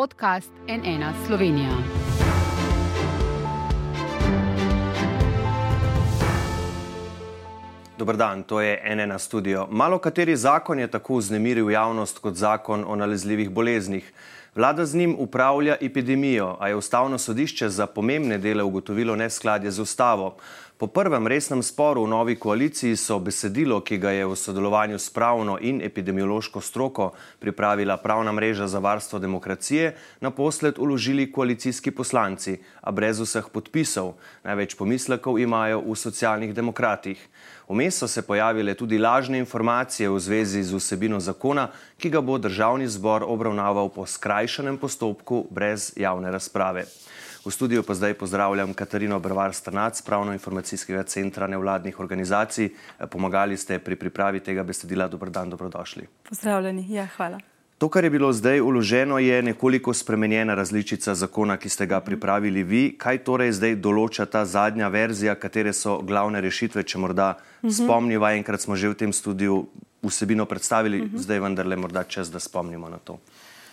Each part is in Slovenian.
podcast NN Slovenija. Dobr dan, to je NN studio. Malo kateri zakon je tako vznemiril javnost kot zakon o nalezljivih boleznih. Vlada z njim upravlja epidemijo, a je ustavno sodišče za pomembne dele ugotovilo neskladje z ustavo. Po prvem resnem sporu v novi koaliciji so besedilo, ki ga je v sodelovanju s pravno in epidemiološko stroko pripravila pravna mreža za varstvo demokracije, naposled uložili koalicijski poslanci, a brez vseh podpisov. Največ pomislekov imajo v socialnih demokratih. Vmes so se pojavile tudi lažne informacije v zvezi z vsebino zakona, ki ga bo državni zbor obravnaval po skrajšanem postopku brez javne razprave. V studiu pa zdaj pozdravljam Katarino Brvar Strnac, pravno-informacijskega centra nevladnih organizacij. Pomagali ste pri pripravi tega besedila. Dobr dan, dobrodošli. Pozdravljeni, ja, hvala. To, kar je bilo zdaj uloženo, je nekoliko spremenjena različica zakona, ki ste ga pripravili vi. Kaj torej zdaj določa ta zadnja verzija, katere so glavne rešitve, če morda mhm. spomniva, enkrat smo že v tem studiu vsebino predstavili, mhm. zdaj vendarle morda čas, da spomnimo na to.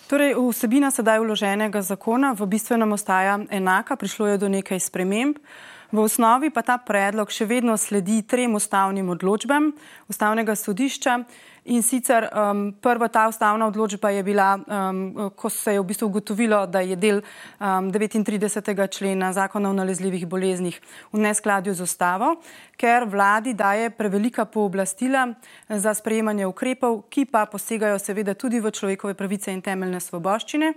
Torej, vsebina sedaj vloženega zakona v bistvenem ostaja enaka, prišlo je do nekaj sprememb. V osnovi pa ta predlog še vedno sledi trem ustavnim odločbam ustavnega sodišča In sicer um, prva ta ustavna odločba je bila, um, ko se je v bistvu ugotovilo, da je del um, 39. člena zakona o nalezljivih boleznih v neskladju z ustavo, ker vladi daje prevelika pooblastila za sprejemanje ukrepov, ki pa posegajo seveda tudi v človekove pravice in temeljne svoboščine.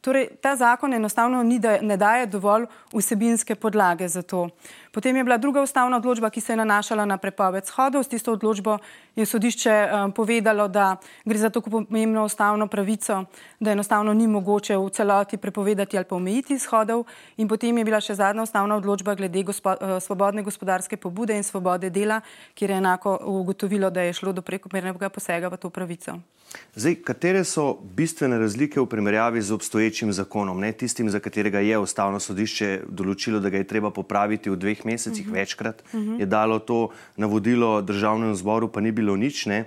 Torej, ta zakon enostavno ni, da ne daje dovolj vsebinske podlage za to. Potem je bila druga ustavna odločba, ki se je nanašala na prepoved shodov. S tisto odločbo je sodišče um, povedalo, da gre za tako pomembno ustavno pravico, da enostavno ni mogoče v celoti prepovedati ali pa omejiti shodov. In potem je bila še zadnja ustavna odločba glede gospo, uh, svobodne gospodarske pobude in svobode dela, kjer je enako ugotovilo, da je šlo do prekomernega posega v to pravico. Zdaj, katere so bistvene razlike v primerjavi z obstoječim zakonom, ne tistim, za katerega je ustavno sodišče določilo, da ga je treba popraviti v dveh mesecih, uh mhm. -huh. večkrat uh mhm. -huh. je dalo to navodilo državnemu zboru, pa ni bilo nič. Ne?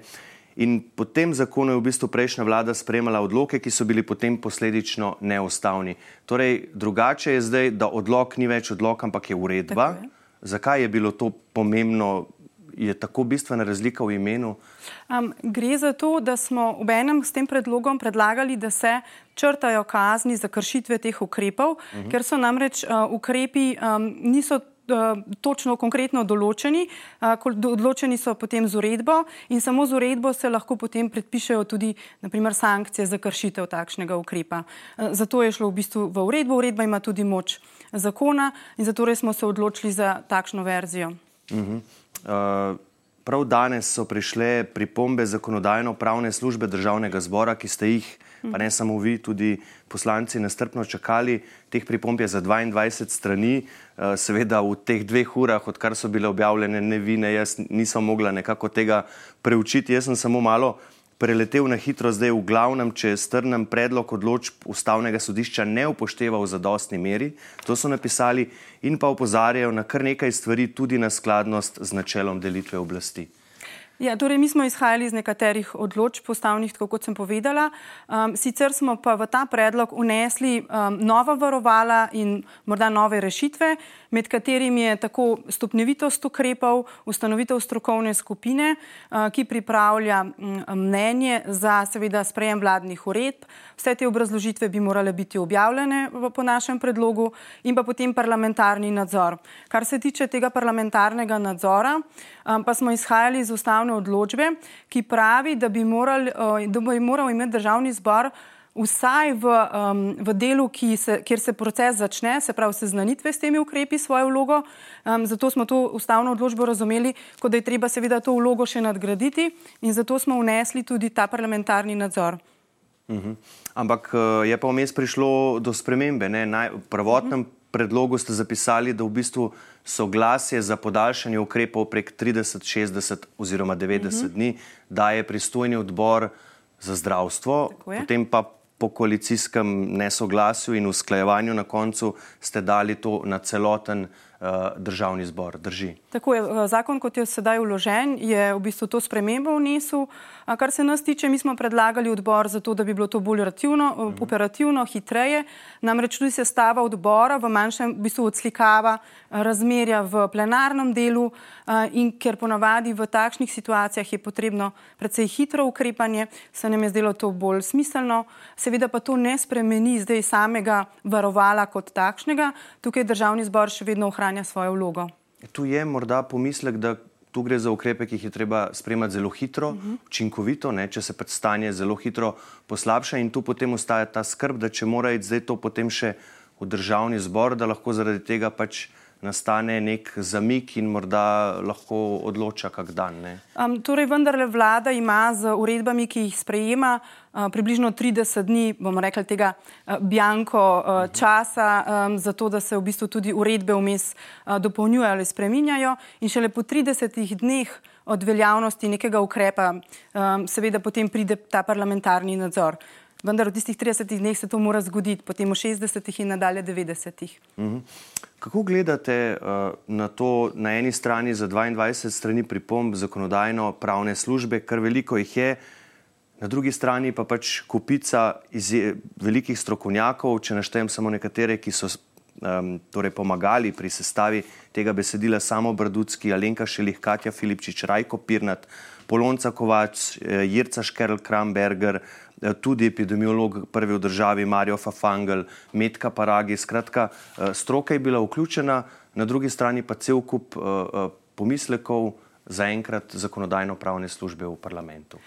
In po tem zakonu je v bistvu prejšnja vlada sprejemala odloke, ki so bili potem posledično neustavni. Torej, drugače je zdaj, da odlok ni več odlok, ampak je uredba. Je. Zakaj je bilo to pomembno je tako bistvena razlika v imenu? Um, gre za to, da smo v enem s tem predlogom predlagali, da se črtajo kazni za kršitve teh ukrepov, uh mhm. -huh. ker so namreč uh, ukrepi um, niso. Točno, konkretno določeni, odločeni so potem z uredbo, in samo z uredbo se lahko potem predpišejo tudi naprimer, sankcije za kršitev takšnega ukrepa. Zato je šlo v bistvu v uredbo. Uredba ima tudi moč zakona, in zato smo se odločili za takšno verzijo. Uh mhm. Eh, prav danes so prišle pripombe zakonodajno-pravne službe državnega zbora, ki ste jih, pa ne samo vi, tudi poslanci, nestrpno čakali. Teh pripomb je za 22 strani, eh, seveda v teh dveh urah, odkar so bile objavljene, ne vi, ne jaz, nisem mogla nekako tega preučiti. Jaz sem samo malo preletel na hitro, zdaj v glavnem, če strnem predlog odločb ustavnega sodišča ne upošteva v zadostni meri. To so napisali in pa opozarjajo na kar nekaj stvari, tudi na skladnost z načelom delitve oblasti. Ja, torej, mi smo izhajali iz nekaterih odločb postavnih, tako kot sem povedala. Um, sicer smo pa v ta predlog unesli um, nova varovala in morda nove rešitve, med katerimi je tako stopnjevitost ukrepov, ustanovitev strokovne skupine, uh, ki pripravlja um, mnenje za seveda sprejem vladnih uredb. Vse te obrazložitve bi morale biti objavljene v, po našem predlogu in pa potem parlamentarni nadzor. Kar se tiče tega parlamentarnega nadzora, um, pa smo izhajali iz ustavne odločbe, ki pravi, da bi, moral, eh, da bi moral imeti državni zbor vsaj v, um, v delu, se, kjer se proces začne, se pravi seznanitve s temi ukrepi, svojo vlogo. Um, zato smo to ustavno odločbo razumeli, kot da je treba seveda to vlogo še nadgraditi in zato smo vnesli tudi ta parlamentarni nadzor. Uh. -huh. Ampak eh, je pa vmes prišlo do spremembe. Naj, v prvotnem uh. -huh predlogu ste zapisali, da v bistvu soglasje za podaljšanje ukrepov prek 30, 60 oziroma 90 uh -huh. dni daje pristojni odbor za zdravstvo, potem pa po koalicijskem nesoglasju in usklajevanju na koncu ste dali to na celoten državni zbor. Drži. Tako je. Zakon, kot je sedaj uložen, je v bistvu to spremembo vnesel. Kar se nas tiče, mi smo predlagali odbor za to, da bi bilo to bolj rativno, mhm. operativno, hitreje. Namreč tudi sestava odbora v manjšem v bistvu odslikava razmerja v plenarnem delu in ker ponavadi v takšnih situacijah je potrebno predvsej hitro ukrepanje, se nam je zdelo to bolj smiselno. Seveda pa to ne spremeni zdaj samega varovala kot takšnega. Tukaj državni zbor še vedno ohranja svojo vlogo. Tu je morda pomislek, da tu gre za ukrepe, ki jih je treba spremati zelo hitro, uh -huh. učinkovito, ne, če se predstanje zelo hitro poslabša in tu potem ostaja ta skrb, da če mora iti zdaj to potem še v državni zbor, da lahko zaradi tega pač nastane nek zamik in morda lahko odloča kak dan. Um, torej, vendarle vlada ima z uredbami, ki jih sprejema, uh, približno 30 dni, bomo rekli, tega uh, bjanko uh, časa, um, za to, da se v bistvu tudi uredbe vmes uh, dopolnjujejo ali spreminjajo. In šele po 30 dneh od veljavnosti nekega ukrepa, um, seveda potem pride ta parlamentarni nadzor. Vendar v tistih 30 dneh se to mora zgoditi, potem v 60 in nadalje 90. Uh -huh. Kako gledate uh, na to, na eni strani za 22 strani pripomb zakonodajno-pravne službe, kar veliko jih je, na drugi strani pa pač kupica iz velikih strokovnjakov, če naštejem samo nekatere, ki so um, torej pomagali pri sestavi tega besedila, samo Brdudski, Alenka Šelih, Katja Filipčič, Rajko Pirnat, Polonca Kovač, eh, Jirca Škerl Kramberger, tudi epidemiolog prvi v državi Marijo Fafangel, Metka Paragi. Skratka, eh, stroka je bila vključena, na drugi strani pa cel kup eh, pomislekov zaenkrat zakonodajno-pravne službe v parlamentu.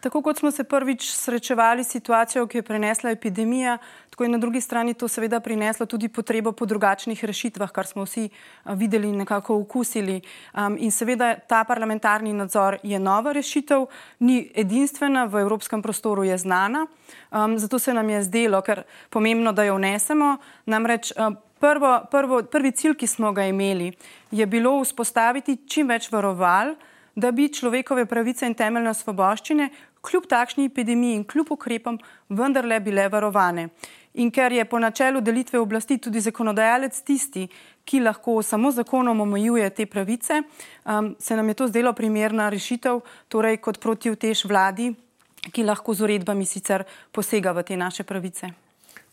Tako kot smo se prvič srečevali s situacijo, ki je prenesla epidemija, tako je na drugi strani to seveda prineslo tudi potrebo po drugačnih rešitvah, kar smo vsi videli in nekako okusili. Um, in seveda ta parlamentarni nadzor je nova rešitev, ni edinstvena, v evropskem prostoru je znana, um, zato se nam je zdelo, ker pomembno, da jo vnesemo. Namreč um, prvo, prvo, prvi cilj, ki smo ga imeli, je bilo vzpostaviti čim več varoval, da bi človekove pravice in temeljne svoboščine kljub takšni epidemiji in kljub ukrepom vendarle bile varovane. In ker je po načelu delitve oblasti tudi zakonodajalec tisti, ki lahko samo zakonom omejuje te pravice, um, se nam je to zdelo primerna rešitev, torej kot protivtež vladi, ki lahko z uredbami sicer posega v te naše pravice.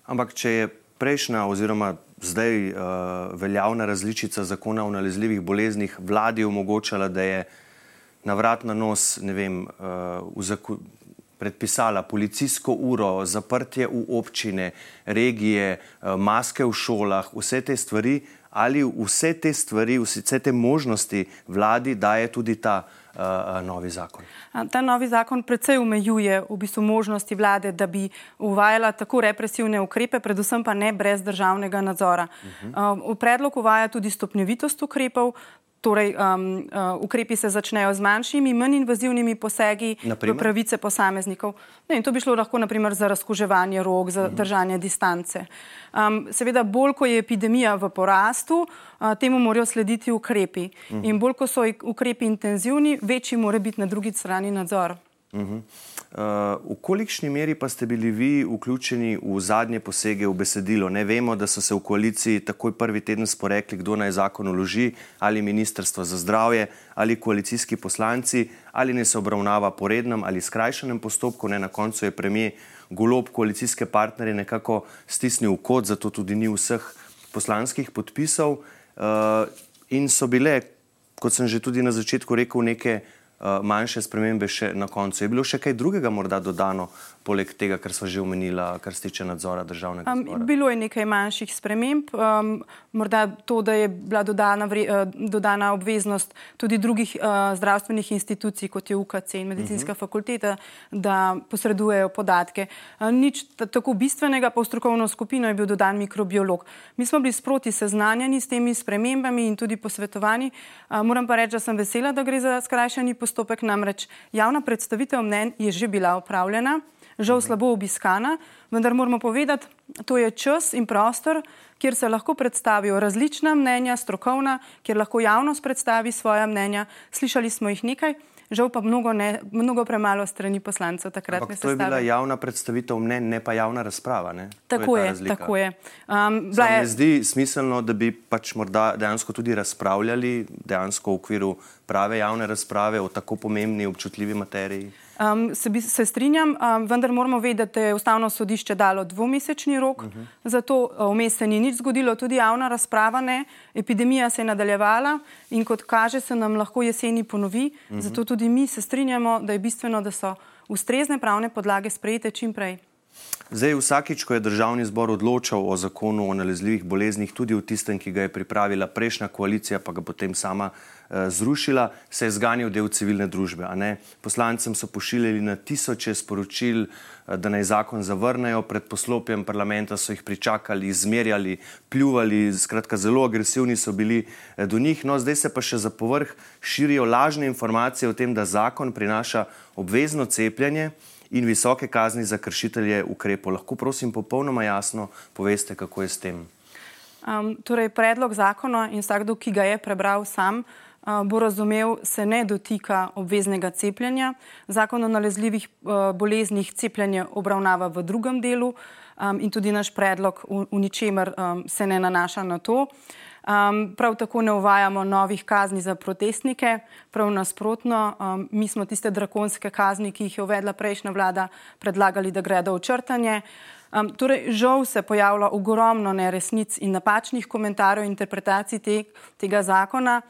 Ampak če je prejšnja oziroma zdaj uh, veljavna različica zakona o nalezljivih boleznih vladi omogočala, da je na vrat na nos, ne vem, uh, predpisala policijsko uro, zaprtje v občine, regije, uh, maske v šolah, vse te stvari, ali vse te stvari, vse te možnosti vladi daje tudi ta uh, novi zakon. Ta novi zakon predvsej omejuje v bistvu možnosti vlade, da bi uvajala tako represivne ukrepe, predvsem pa ne brez državnega nadzora. Uh -huh. uh, predlog uvaja tudi stopnjevitost ukrepov, Torej, um, uh, ukrepi se začnejo z manjšimi, manj invazivnimi posegi naprimer? v pravice posameznikov. Ne, to bi šlo lahko naprimer, za razkuževanje rok, za mhm. držanje distance. Um, seveda, bolj ko je epidemija v porastu, uh, temu morajo slediti ukrepi. Mhm. In bolj ko so ukrepi intenzivni, večji mora biti na drugi strani nadzor. Uh, v kolikšni meri pa ste bili vi vključeni v zadnje posege v besedilo? Ne vemo, da so se v koaliciji takoj prvi teden sporekli, kdo naj zakon uloži, ali Ministrstvo za zdravje, ali koalicijski poslanci, ali ne se obravnava po rednem ali skrajšanem postopku. Ne, na koncu je premijer golob koalicijske partnerje nekako stisnil v kot, zato tudi ni vseh poslanskih podpisov. Uh, in so bile, kot sem že tudi na začetku rekel, neke Eh, manjše spremembe še na koncu. Je bilo še kaj drugega morda dodano poleg tega, kar smo že omenili, kar se tiče nadzora državnega zbora? Um, bilo je nekaj manjših sprememb, um, morda to, da je bila dodana, vre, uh, dodana obveznost tudi drugih uh, zdravstvenih institucij, kot je UKC in medicinska uh mhm. -huh. fakulteta, da posredujejo podatke. Uh, nič tako bistvenega, pa v strokovno skupino je bil dodan mikrobiolog. Mi smo bili sproti seznanjeni s temi spremembami in tudi posvetovani. Uh, moram pa reči, da sem vesela, da gre za skrajšani postopek, namreč javna predstavitev mnen je že bila upravljena žal slabo obiskana, vendar moramo povedati, to je čas in prostor, kjer se lahko predstavijo različna mnenja, strokovna, kjer lahko javnost predstavi svoja mnenja. Slišali smo jih nekaj, žal pa mnogo, ne, mnogo premalo strani poslancev takrat. Ampak to je bila javna predstavitev mnen, ne pa javna razprava. Ne? Tako je, je tako je. Um, Se je... mi zdi smiselno, da bi pač morda dejansko tudi razpravljali dejansko v okviru prave javne razprave o tako pomembni, občutljivi materiji. Um, se, bi, se strinjam, um, vendar moramo vedeti, da je ustavno sodišče dalo dvomesečni rok, uh -huh. zato vmes se ni nič zgodilo, tudi javna razprava ne. Epidemija se je nadaljevala in kot kaže, se nam lahko jeseni ponovi. Uh -huh. Zato tudi mi se strinjamo, da je bistveno, da so ustrezne pravne podlage sprejete čim prej. Zdaj, vsakič, ko je državni zbor odločal o zakonu o nalezljivih boleznih, tudi v tistem, ki ga je pripravila prejšnja koalicija, pa ga potem sama Eh, zrušila, se je zganil del civilne družbe. Poslancem so pošiljali na tisoče sporočil, eh, da naj zakon zavrnejo, pred poslopjem parlamenta so jih pričakali, izmerjali, pljuvali, skratka, zelo agresivni so bili eh, do njih. No, zdaj se pa še za povrh širijo lažne informacije o tem, da zakon prinaša obvezno cepljenje. In visoke kazni za kršitelje ukrepov. Lahko, prosim, popolnoma jasno poveste, kako je s tem. Um, torej, predlog zakona in vsakdo, ki ga je prebral sam, uh, bo razumel, se ne dotika obveznega cepljenja. Zakon o nalezljivih boleznih cepljenje obravnava v drugem delu in tudi naš predlog v ničemer se ne nanaša na to. Um, prav tako ne uvajamo novih kazni za protestnike, prav nasprotno, um, mi smo tiste drakonske kazni, ki jih je uvedla prejšnja vlada, predlagali, da gredo v črtanje. Um, torej, žal se pojavlja ogromno neresnic in napačnih komentarjev in interpretacij te, tega zakona.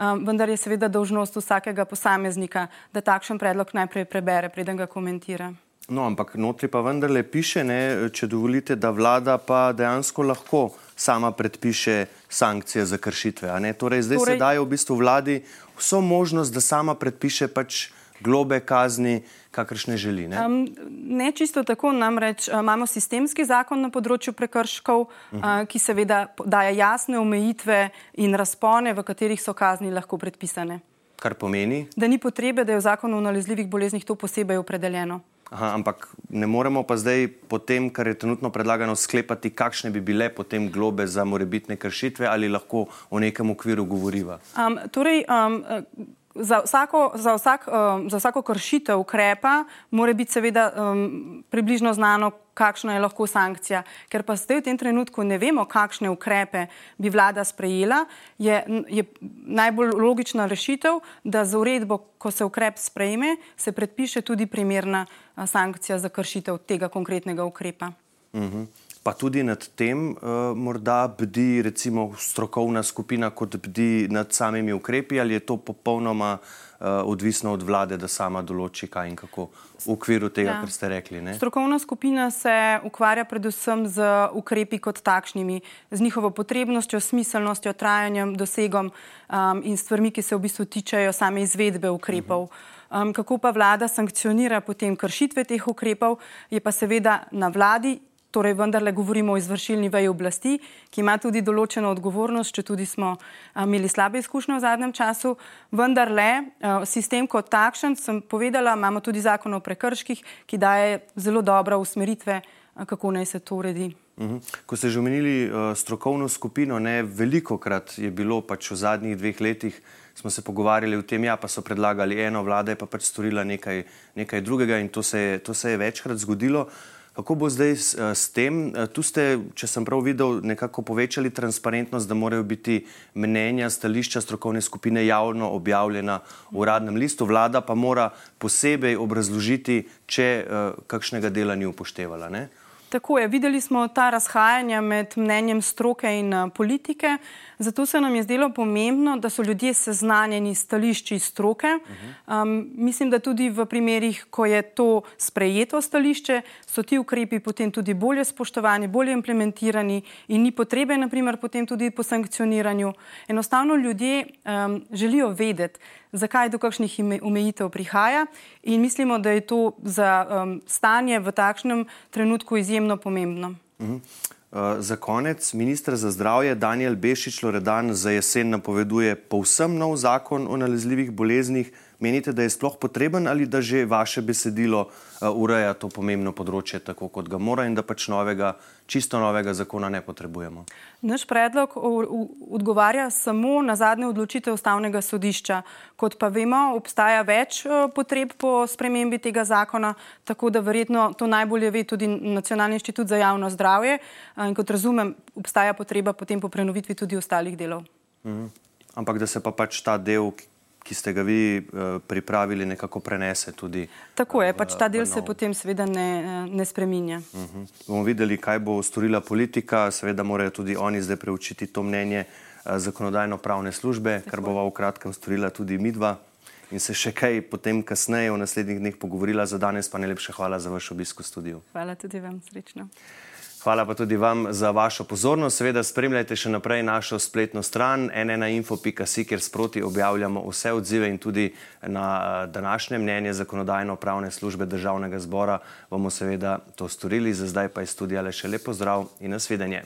Um, vendar je seveda dožnost vsakega posameznika, da takšen predlog najprej prebere, preden ga komentira. No, ampak notri pa vendarle piše, ne, če dovolite, da vlada pa dejansko lahko sama predpiše sankcije za kršitve. Torej, zdaj torej... se daje v bistvu vladi vso možnost, da sama predpiše pač globe, kazni, kakršne želi. Ne, um, ne čisto tako, namreč imamo sistemski zakon na področju prekrškov, uh -huh. uh, ki seveda daje jasne omejitve in razpone, v katerih so kazni lahko predpisane. Kar pomeni? Da ni potrebe, da je v zakonu o nalezljivih boleznih to posebej opredeljeno. Aha, ampak ne moremo pa zdaj, po tem, kar je trenutno predlagano, sklepati, kakšne bi bile potem globe za morebitne kršitve ali lahko o nekem okviru govoriva. Um, torej, um, za vsako, za, vsak, um, za vsako kršitev ukrepa mora biti seveda um, približno znano, kakšna je lahko sankcija. Ker pa zdaj v tem trenutku ne vemo, kakšne ukrepe bi vlada sprejela, je, je najbolj logična rešitev, da za uredbo, ko se ukrep sprejme, se predpiše tudi primerna sankcija za kršitev tega konkretnega ukrepa. Uh mhm. -huh pa tudi nad tem uh, morda bdi recimo strokovna skupina, kot bdi nad samimi ukrepi, ali je to popolnoma uh, odvisno od vlade, da sama določi kaj in kako v okviru tega, ja. kar ste rekli. Ne? Strokovna skupina se ukvarja predvsem z ukrepi kot takšnimi, z njihovo potrebnostjo, smiselnostjo, trajanjem, dosegom um, in stvarmi, ki se v bistvu tičejo same izvedbe ukrepov. Um, kako pa vlada sankcionira potem kršitve teh ukrepov, je pa seveda na vladi torej vendarle govorimo o izvršilni veji oblasti, ki ima tudi določeno odgovornost, če tudi smo imeli slabe izkušnje v zadnjem času. Vendarle sistem kot takšen, sem povedala, imamo tudi zakon o prekrških, ki daje zelo dobre usmeritve, kako naj se to uredi. Mhm. Ko ste že omenili strokovno skupino, ne veliko krat je bilo pač v zadnjih dveh letih, smo se pogovarjali o tem, ja, pa so predlagali eno, vlada je pa pač storila nekaj, nekaj drugega in to se, je, to se je večkrat zgodilo. Kako bo zdaj s, eh, s tem? Eh, tu ste, če sem prav videl, nekako povečali transparentnost, da morajo biti mnenja, stališča strokovne skupine javno objavljena v uradnem listu, vlada pa mora posebej obrazložiti, če uh, kakšnega dela ni upoštevala. Ne? Tako je, videli smo ta razhajanja med mnenjem stroke in uh, politike. Zato se nam je zdelo pomembno, da so ljudje seznanjeni s stališči stroke. Um, mislim, da tudi v primerih, ko je to sprejeto stališče, so ti ukrepi potem tudi bolje spoštovani, bolje implementirani in ni potrebe, naprimer, potem tudi po sankcioniranju. Enostavno ljudje um, želijo vedeti, zakaj do kakšnih omejitev prihaja in mislimo, da je to za um, stanje v takšnem trenutku izjemno pomembno. -huh. uh, za konec, ministr za zdravje Daniel Bešič Loredan za jesen napoveduje povsem nov zakon o nalezljivih boleznih. Menite, da je sploh potreben ali da že vaše besedilo uh, ureja to pomembno področje tako, kot ga mora in da pač novega, čisto novega zakona ne potrebujemo? Naš predlog odgovarja samo na zadnje odločitev ustavnega sodišča. Kot pa vemo, obstaja več potreb po spremembi tega zakona, tako da verjetno to najbolje ve tudi Nacionalni inštitut za javno zdravje. In kot razumem, obstaja potreba potem po prenovitvi tudi ostalih delov. Mhm. Ampak da se pa pač ta del, ki ste ga vi uh, pripravili, nekako prenese tudi. Tako je, pač ta del se potem seveda ne, eh, ne spreminja. Uh mhm. -huh. Bomo videli, kaj bo storila politika. Seveda morajo tudi oni zdaj preučiti to mnenje uh, zakonodajno-pravne službe, Tako. kar bova v kratkem storila tudi midva. In se še kaj potem kasneje v naslednjih dneh pogovorila. Za danes pa najlepša hvala za vaš obisk v studiu. Hvala tudi vam, srečno. Hvala pa tudi vam za vašo pozornost. Seveda spremljajte še naprej našo spletno stran nnainfo.si, kjer sproti objavljamo vse odzive in tudi na eh, današnje mnenje zakonodajno-pravne službe državnega zbora bomo seveda to storili. Za zdaj pa je studija le še lepo zdrav in nasvidenje.